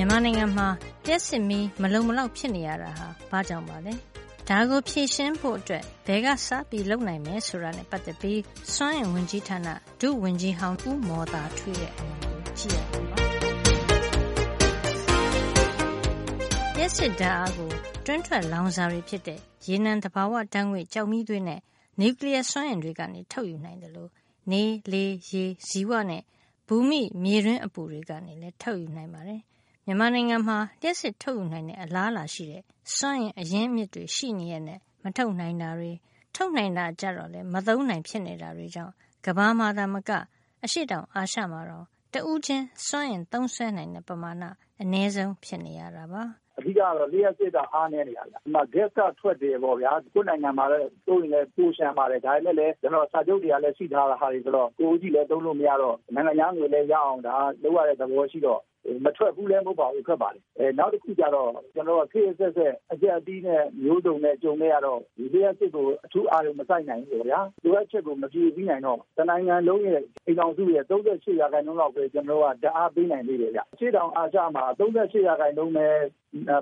မြန်မာနိုင်ငံမှာလျှပ်စစ်မီးမလုံမလောက်ဖြစ်နေရတာဟာဘာကြောင့်ပါလဲ။ဒါကိုဖြေရှင်းဖို့အတွက်ဘယ်ကစပြီးလုပ်နိုင်မယ်ဆိုတာနဲ့ပတ်သက်ပြီးစွမ်းအင်ဝန်ကြီးဌာနဒုဝန်ကြီးဟောင်းဦးမော်သာထွေးတဲ့အမြင်ကိုကြည့်ရအောင်ပါ။လျှပ်စစ်ဓာတ်အားကိုတွင်းထွက်လောင်စာတွေဖြစ်တဲ့ရေနံသဘာဝဓာတ်ငွေ့ကျောက်မီးသွေးနဲ့နျူကလ িয়ার စွမ်းအင်တွေကနေထုတ်ယူနိုင်တယ်လို့နေလေရေဇီဝနဲ့ဘူမိမြေတွင်းအပူတွေကနေလည်းထုတ်ယူနိုင်ပါတယ် မြန်မာနိုင်ငံမှာ လျှပ်စစ်ထုတ်ယူနိုင်တဲ့ အလားအလာရှိတဲ့ စွမ်းအင်အရင်းအမြစ်တွေ ရှိနေရက်နဲ့ မထုတ်နိုင်တာတွေ ထုတ်နိုင်တာကြတော့လည်း မသုံးနိုင် ဖြစ်နေတာတွေကြောင့် ကမ္ဘာမှာသာမက အရှေ့တောင်အာရှမှာတော့တဦးချင်း စွမ်းအင်သုံးစွဲနိုင်တဲ့ ပမာဏ အနည်းဆုံး ဖြစ်နေရတာပါ။အဓိကတော့ လျှပ်စစ်က အားနည်းနေတာဗျ။ဒီမှာ gas ကထွက်တယ်ပေါ့ဗျာ။ကိုယ့်နိုင်ငံမှာလည်းသုံးရင်လည်း ပိုလျှံပါတယ်။ဒါပေမဲ့လည်းကျနော်တို့စာချုပ်တွေကလည်း ရှိထားတဲ့ဟာတွေဆိုတော့ ကိုယ်ချည့်လည်း သုံးလို့မရတော့ နိုင်ငံခြားငွေလည်း ရအောင် လုပ်ရတဲ့သဘောရှိတော့ မထွက်ဘူးလည်းမဟုတ်ပါဘူးထွက်ပါတယ်။နောက်တခုကျတော့ကျနော်တို့ခေတ်အဆက်ဆက်အကျပ်အတည်းနဲ့မျိုးစုံနဲ့ကြုံခဲ့ရတော့ဒီလျှပ်စစ်ကိုအထူးအာရုံမစိုက်နိုင်ဘူးပေါ့ဗျာ။လိုအပ်ချက်ကိုမဖြည့်ဆည်းနိုင်တော့တနိုင်ငံလုံးရဲ့အိမ်ထောင်စုရဲ့၃၈ရာခိုင်နှုန်းလောက်ပဲကျနော်တို့ကဓာတ်အားပေးနိုင်သေးတယ်ဗျ။အရှေ့တောင်အာရှမှာ၃၈ရာခိုင်နှုန်းပဲ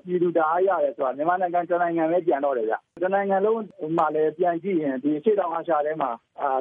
ပြည်သူဓာတ်အားရတယ်ဆိုတာမြန်မာနိုင်ငံတနိုင်ငံပဲကျန်တော့တယ်ဗျ။တနိုင်ငံလုံးမှာလည်းပြန်ကြည့်ရင်ဒီအရှေ့တောင်အာရှထဲမှာ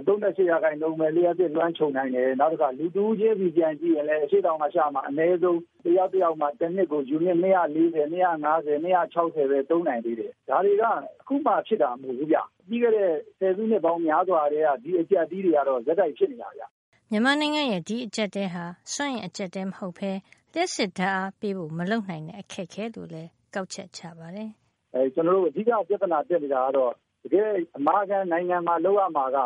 ၃၈ရာခိုင်နှုန်းပဲလျှပ်စစ်လွှမ်းခြုံနိုင်တယ်။နောက်တခါလူတဦးချင်းစီပြန်ကြည့်ရင်လည်းအရှေ့တောင်အာရှမှာအနည်းဆုံးတယောက်တယောက်မှာတနှစ်ကိုယူနစ်၂၄၀၊၂၅၀၊၂၆၀ပဲသုံးနိုင်သေးတယ်။ဒါတွေကအခုမှဖြစ်တာမဟုတ်ဘူးဗျ။ပြီးခဲ့တဲ့ဆယ်စုနှစ်ပေါင်းများစွာကတည်းကဒီအကျပ်အတည်းတွေကတော့ဆက်တိုက်ဖြစ်နေတာဗျ။” မြန်မာနိုင်ငံရဲ့ ဒီအကျပ်အတည်းဟာ စွမ်းအင်အကျပ်အတည်း မဟုတ်ဘဲ လျှပ်စစ်ဓာတ်အားပေးဖို့ မလုပ်နိုင်တဲ့ အခက်အခဲလို့လည်း ကောက်ချက်ချပါတယ်။“ကျနော်တို့ အဓိက ပြဿနာတက်နေတာကတော့ တကယ့် အမာခံနိုင်ငံမှာ လုပ်ရမှာက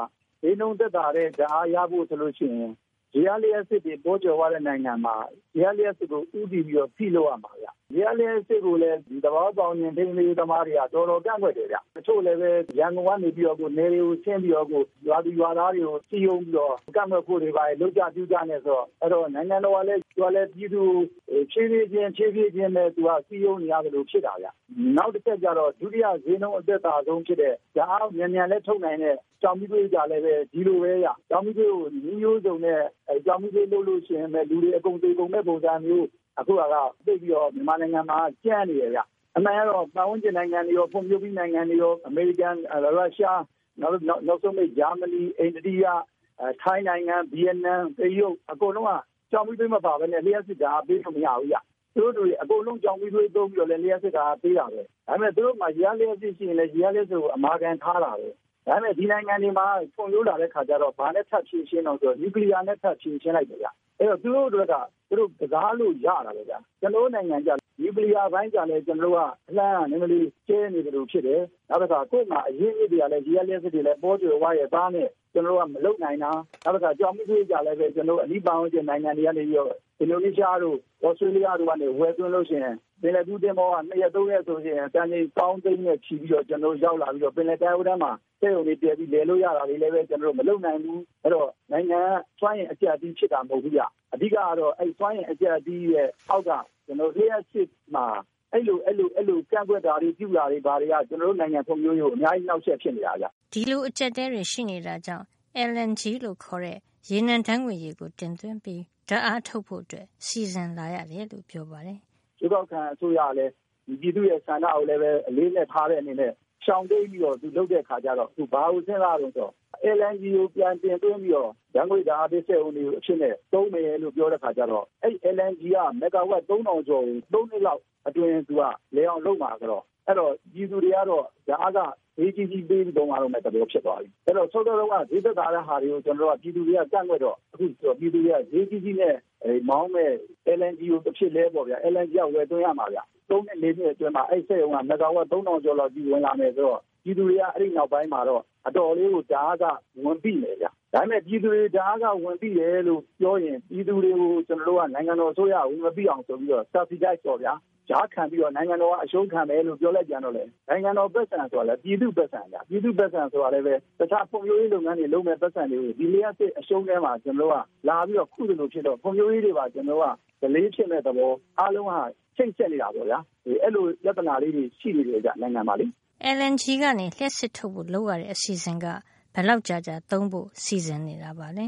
ဈေးနှုန်းသက်သာတဲ့ဓာတ်အားရဖို့ဆိုလို့ရှိရင် ရေအားလျှပ်စစ်တွေ ပေါကြွယ်ဝတဲ့နိုင်ငံမှာ ရေအားလျှပ်စစ်ကို ဦးတည်ပြီးတော့ ဖိလုပ်ရမှာဗျ။ ရေအားလျှပ်စစ်ကိုလည်းသဘာဝပတ်ဝန်းကျင်ထိန်းသိမ်းရေးသမားတွေကတော်တော်ကန့်ကွက်တယ်ဗျ။တချို့လည်းပဲရန်ကုန်ကနေပြီးတော့နယ်တွေကိုဆင်းပြီးတော့ရွာသူရွာသားတွေကိုစည်းရုံးပြီးတော့ကန့်ကွက်ဖို့တွေဘာတွေလုပ်ကြပြုကြနဲ့ဆိုတော့အဲဒီတော့နိုင်ငံတော်ကလည်းပြည်သူကိုဖြည်းဖြည်းချင်းဖြည်းဖြည်းချင်းပဲသူကစည်းရုံးနေရသလိုဖြစ်တာဗျ။နောက်တချက်ကျတော့ဒုတိယဈေးနှုန်းအသက်သာဆုံးဖြစ်တဲ့ဓာတ်အားမြန်မြန်လည်းထုတ်နိုင်တဲ့ကျောက်မီးသွေးကလည်းပဲဒီလိုပဲဗျ။ကျောက်မီးသွေးကိုနည်းမျိုးစုံနဲ့ကျောက်မီးသွေးလုပ်လို့ရှိရင်ပဲလူတွေအကုန်သေကုန်မယ့်ပုံစံမျိုး အခုကသိပြီးတော့မြန်မာနိုင်ငံမှာကြမ်းနေတယ်ဗျအမှန်ကတော့ပတ်ဝန်းကျင်နိုင်ငံတွေရောဖွံ့ဖြိုးပြီးနိုင်ငံတွေရောအမေရိကန်ရုရှားနောက်နောက်ဆုံးမိတ်ဂျာမနီအိန္ဒိယထိုင်းနိုင်ငံဗီယက်နမ်တရုတ်အကုန်လုံးကကြောင်ပြီးသွေးမပါဘဲနဲ့လျှက်စစ်တာပေးလို့မရဘူးဗျသူတို့တွေအကုန်လုံးကြောင်ပြီးသွေးသုံးပြီးတော့လည်းလျှက်စစ်တာပေးတာပဲဒါပေမဲ့သူတို့မှရလျှက်စစ်ရှိရင်လည်းရလျှက်စစ်ကိုအမာခံထားတာပဲ ဒါပေမဲ့ဒီနိုင်ငံတွေမှာဖွံ့ဖြိုးလာတဲ့ခါကျတော့ဘာနဲ့ထပ်ဖြည့်ရှင်းတော့ဆိုနျူကလ িয়ার နဲ့ထပ်ဖြည့်ရှင်းလိုက်တယ်ဗျအဲ့တော့သူတို့တို့ကသူတို့ကစားလို့ရတာပဲဗျကျွန်တော်နိုင်ငံကြနျူကလ িয়ার ဘိုင်းကြလည်းကျွန်တော်ကအလှမ်းနည်းနည်းကျဲနေတယ်လို့ဖြစ်တယ်နောက်တစ်ခါကိုယ်မှာအရင်းအမြစ်တွေကလည်းရေလျက်စစ်တွေလည်းပေါ်ကျွယ်ဝရဲ့သားနဲ့ကျွန်တော်ကမလုံနိုင်တာနောက်တစ်ခါကြောင်မှုတွေကြလည်းပဲကျွန်တော်အနိပန်းကျနိုင်ငံတွေကနေပြီးတော့အင်ဒိုနီးရှားတို့ဩစတြေးလျတို့ကနေဝယ်သွင်းလို့ရှိရင် ပင်လယ်ကူးတင်မောက2ရက်3ရက်ဆိုရင်တန်ချိန်ကောင်းသိန်းနဲ့ချီပြီးတော့ကျွန်တော်ရောက်လာပြီးတော့ပင်လယ်ကမ်းရိုးတန်းမှာစက်ရုံတွေတည်ပြီးလဲလို့ရတာတွေလည်းပဲကျွန်တော်မလုပ်နိုင်ဘူးအဲ့တော့နိုင်ငံစွမ်းရင်အကျအတီးဖြစ်တာမဟုတ်ဘူးကြအဓိကကတော့အဲ့စွမ်းရင်အကျအတီးရဲ့အောက်ကကျွန်တော်လျှက်စစ်မှာအဲ့လိုအဲ့လိုအဲ့လိုကန့်ကွက်တာတွေပြုတာတွေဘာတွေကကျွန်တော်တို့နိုင်ငံဖွံ့ဖြိုးရေးကိုအများကြီးနှောက်ယှက်ဖြစ်နေတာကြဒီလိုအကျက်တဲတွေရှိနေတာကြောင့် LNG လို့ခေါ်တဲ့ရေနံဓာတ်ငွေရေကိုတင်သွင်းပြီးဓာတ်အားထုတ်ဖို့အတွက်စီစဉ်လာရတယ်လို့ပြောပါတယ်။ ရွေးကောက်ခံအစိုးရကလည်းပြည်သူ့ရဲ့ဆန္ဒကိုလည်းပဲအလေးနဲ့ထားတဲ့အနေနဲ့ရှောင်တိတ်ပြီးတော့သူလုပ်တဲ့ခါကျတော့သူဘာကိုစဉ်းစားတော့ဆို LNG ကိုပြန်တင်သွင်းပြီးတော့ဓာတ်ငွေ့ဓာတ်အားပေးစက်ရုံတွေအဖြစ်နဲ့သုံးမယ်လို့ပြောတဲ့ခါကျတော့အဲဒီ LNG ကမဂါဝပ်၃,၀၀၀ကျော်ကို၃နှစ်လောက်အတွင်းသူကလည်အောင်လုပ်မှာဆိုတော့အဲဒီတော့ပြည်သူတွေကတော့ဓာတ်အားခဈေးကြီးကြီးပေးပြီးသုံးရတော့မယ့်သဘောဖြစ်သွားပြီ။အဲဒီတော့စောစောတုန်းကဈေးသက်သာတဲ့ဟာတွေကိုကျနော်တို့ကပြည်သူတွေကကန့်ကွက်တော့အခုပြည်သူတွေကဈေးကြီးကြီးနဲ့ မောင်းမယ့် LNG ကိုတဖြစ်လဲပေါ့ဗျာ။ LNG ကဝယ်သွင်းရမှာဗျ။သုံးနှစ်လေးနှစ်အတွင်းမှာအဲဒီစက်ရုံကမဂါဝပ်၃,၀၀၀ကျော်လောက်ဝင်လာမယ်ဆိုတော့ ပြည်သူတွေကအဲဒီနောက်ပိုင်းမှာတော့အတော်လေးကိုဓာတ်အားခဝန်ပိမယ်ဗျ။ဒါပေမဲ့ပြည်သူတွေဓာတ်အားခဝန်ပိတယ်လို့ပြောရင်ပြည်သူတွေကိုကျနော်တို့ကနိုင်ငံတော်အစိုးရကဝန်မပိအောင်ဆိုပြီးတော့ Subsidize ပေါ့ဗျာကြားခံပြီးတော့နိုင်ငံတော်ကအရှုံးခံမယ်လို့ပြောလိုက်ပြန်တော့လေနိုင်ငံတော်ပတ်စံဆိုတာလေပြည်သူပတ်စံဗျပြည်သူပတ်စံဆိုတာလည်းပဲတခြားဖွံ့ဖြိုးရေးလုပ်ငန်းတွေလုပ်မဲ့ပတ်စံတွေကိုဒီလျှက်စစ်အရှုံးထဲမှာကျွန်တော်တို့ကလာပြီးတော့ခုလိုဖြစ်တော့ဖွံ့ဖြိုးရေးတွေပါကျွန်တော်တို့ကဒလေးဖြစ်မဲ့သဘောအားလုံးကချိတ်ဆက်နေတာပေါ့ဗျာအဲ့လိုပြဿနာလေးတွေရှိနေတယ်ကြနိုင်ငံမှာလေ LNG ကနေ လျှက်စစ်ထုတ်ဖို့ လုပ်ရတဲ့ အစီအစဉ်က ဘယ်လောက်ကြာကြာ သုံးဖို့ စီစဉ်နေတာပါလဲ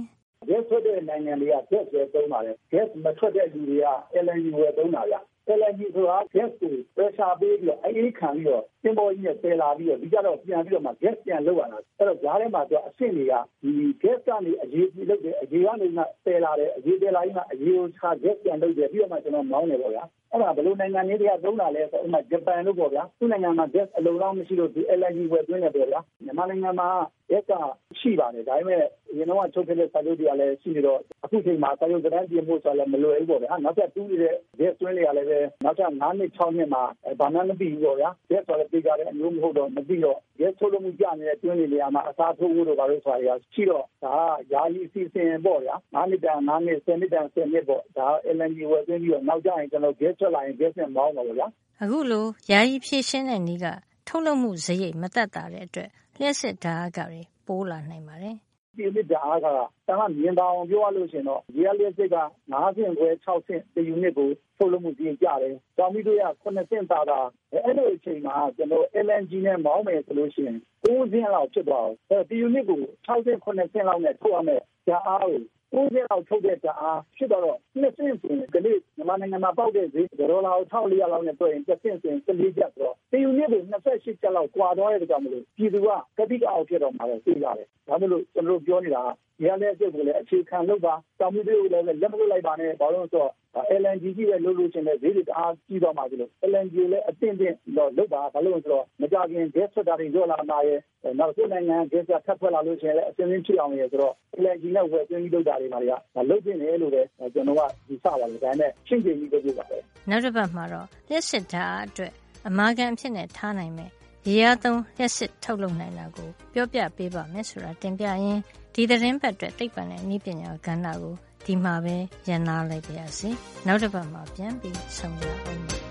gas ထွက်တဲ့ နိုင်ငံတွေက gas ပဲသုံးပါတယ် gas မထွက်တဲ့ လူတွေက LNG ဝယ်သုံးတာဗျ LNG ဆိုတာ gas ကို pressure ပေးပြီးတော့အအေးခံပြီးတော့သင်္ဘောကြီးနဲ့သယ်လာပြီးတော့ဒီကြတော့ပြန်ပြီးတော့မှ gas ပြန်လုပ်ရတာအဲ့တော့ဂျားထဲမှာသူအဆင့်တွေကဒီ gas ကနေအရေးကြီးလုပ်တယ်အရေးကနေမှသယ်လာတယ်အရေးသယ်လာပြီးမှအရေးကိုခြား gas ပြန်လုပ်တယ်ပြီးတော့မှကျွန်တော်မောင်းတယ်ပေါ့ဗျာအဲ့ဒါဘယ်လိုနိုင်ငံလေးတွေကသုံးတာလဲဆိုတော့ဥပမာဂျပန်လို့ပေါ့ဗျာသူ့နိုင်ငံမှာ gas အလုံးလောက်မရှိလို့ဒီ LNG ဝယ်သွင်းတယ်ပေါ့ဗျာမြန်မာနိုင်ငံမှာ gas ကရှိပါတယ်ဒါပေမဲ့အရင်တော့ချုပ်ခဲ့တဲ့စာချုပ်တွေကလည်းရှိနေတော့ အခုချိန်မှာစာချုပ်တိုင်းပြင်ဖို့ဆိုလည်းမလွယ်ဘူးပေါ့ဗျာနောက်ထပ်တူးနေတဲ့ gas သွင်းတွေကလည်းပဲနောက်ထပ်9နှစ်6နှစ်မှာဘာမှမသိဘူးပေါ့ဗျာ gas ဆိုလည်းပြေးကြတဲ့အမျိုးမဟုတ်တော့မသိတော့ gas ထုတ်လို့မှုကြနေတဲ့တွင်းတွေနေရာမှာအစားထိုးဖို့တော့ဘာလို့ဆိုတာရှိတော့ဒါကယာယီအစီအစဉ်ပေါ့ဗျာ9နှစ်တန်9နှစ်10နှစ်တန်10နှစ်ပေါ့ဒါ LNG ဝယ်သွင်းပြီးတော့နောက်ကျရင်ကျွန်တော် gas ထွက်လာရင် gas နဲ့မောင်းပါပေါ့ဗျာအခုလိုယာယီဖြည့်ရှင်းတဲ့နည်းကထုတ်လုပ်မှုစရိတ်မတက်တာတဲ့အတွက်လျှက်စစ်ဓာတ်အကတွေပိုးလာနိုင်ပါတယ် ဒီလစ်ဓာတ်ကတမ်းကမြင်ပါအောင်ပြောရလို့ရှင်တော့ ရေလျက်စစ်က9ဆင့်ခွဲ6ဆင့်တယူနစ်ကိုထုတ်လုပ်မှုပြင်ကြတယ်။ကြောင်မီတို့ရ9ဆင့်သာသာအဲ့လိုအချိန်မှာကျွန်တော် LNG နဲ့မောင်းမယ်ဆိုလို့ရှိရင်9ဆင့်လောက်ဖြစ်သွားအောင်။အဲ့ဒီယူနစ်ကို6ဆင့်9ဆင့်လောက်နဲ့ထုတ်ရမယ်။ဓာတ်အားကို 90လောက်ထုတ်တဲ့ဓာတ်အားဖြစ်တော့နှစ်ဆင့်ဆိုရင်ကလေးမြန်မာနိုင်ငံမှာပေါက်တဲ့ဈေးဒေါ်လာ1400လောက်နဲ့တွက်ရင်တစ်ဆင့်ဆိုရင်14ကျပ်ဆိုတော့တယူနစ်ကို28ကျပ်လောက်ကွာတော့တဲ့ကြောင့်မလို့ပြည်သူကကတိကအောက်ဖြစ်တော့မှာပဲသိရတယ်။ဒါမှမဟုတ်ကျွန်တော်တို့ပြောနေတာရတဲ့စိတ်ကိုလည်းအခြေခံလုပ်ပါတောင်မှုတွေကိုလည်းလက်မလွတ်လိုက်ပါနဲ့ဘာလို့ဆိုတော့ LNG ကြီးပဲလုပ်လို့ရှင်တဲ့ဈေးတွေတအားကြီးသွားမှာဆိုလို့ LNG လည်းအတင်းတင်းတော့လုပ်ပါဘာလို့ဆိုတော့မကြခင် gas ထွက်တာတွေရောလာမှာရဲ့နောက်ဆုံးနိုင်ငံ gas ကထပ်ထွက်လာလို့ရှင်လည်းအစင်းစင်းဖြစ်အောင်ရဲ့ဆိုတော့ LNG နဲ့ဝယ်သွင်းပြီးလုပ်တာတွေပါလေကလုပ်နေတယ်လို့လည်းကျွန်တော်ကဒီစပါတယ်ဒါနဲ့ရှင်းပြပြီးလုပ်ပြပါပဲနောက်တစ်ပတ်မှာတော့လက်စစ်ဓာတ်အတွက်အမာခံအဖြစ်နဲ့ထားနိုင်မယ်ရေအားသုံးလျှက်စစ်ထုတ်လုပ်နိုင်တာကိုပြောပြပေးပါမယ်ဆိုတာတင်ပြရင်းဒီသတင်းပတ်အတွက်သိပ္ပံနဲ့နည်းပညာကဏ္ဍကို ဒီမှာပဲရန်နာလိုက်ပါရစေ။နောက်တစ်ပတ်မှာပြန်ပြီးဆုံကြအောင်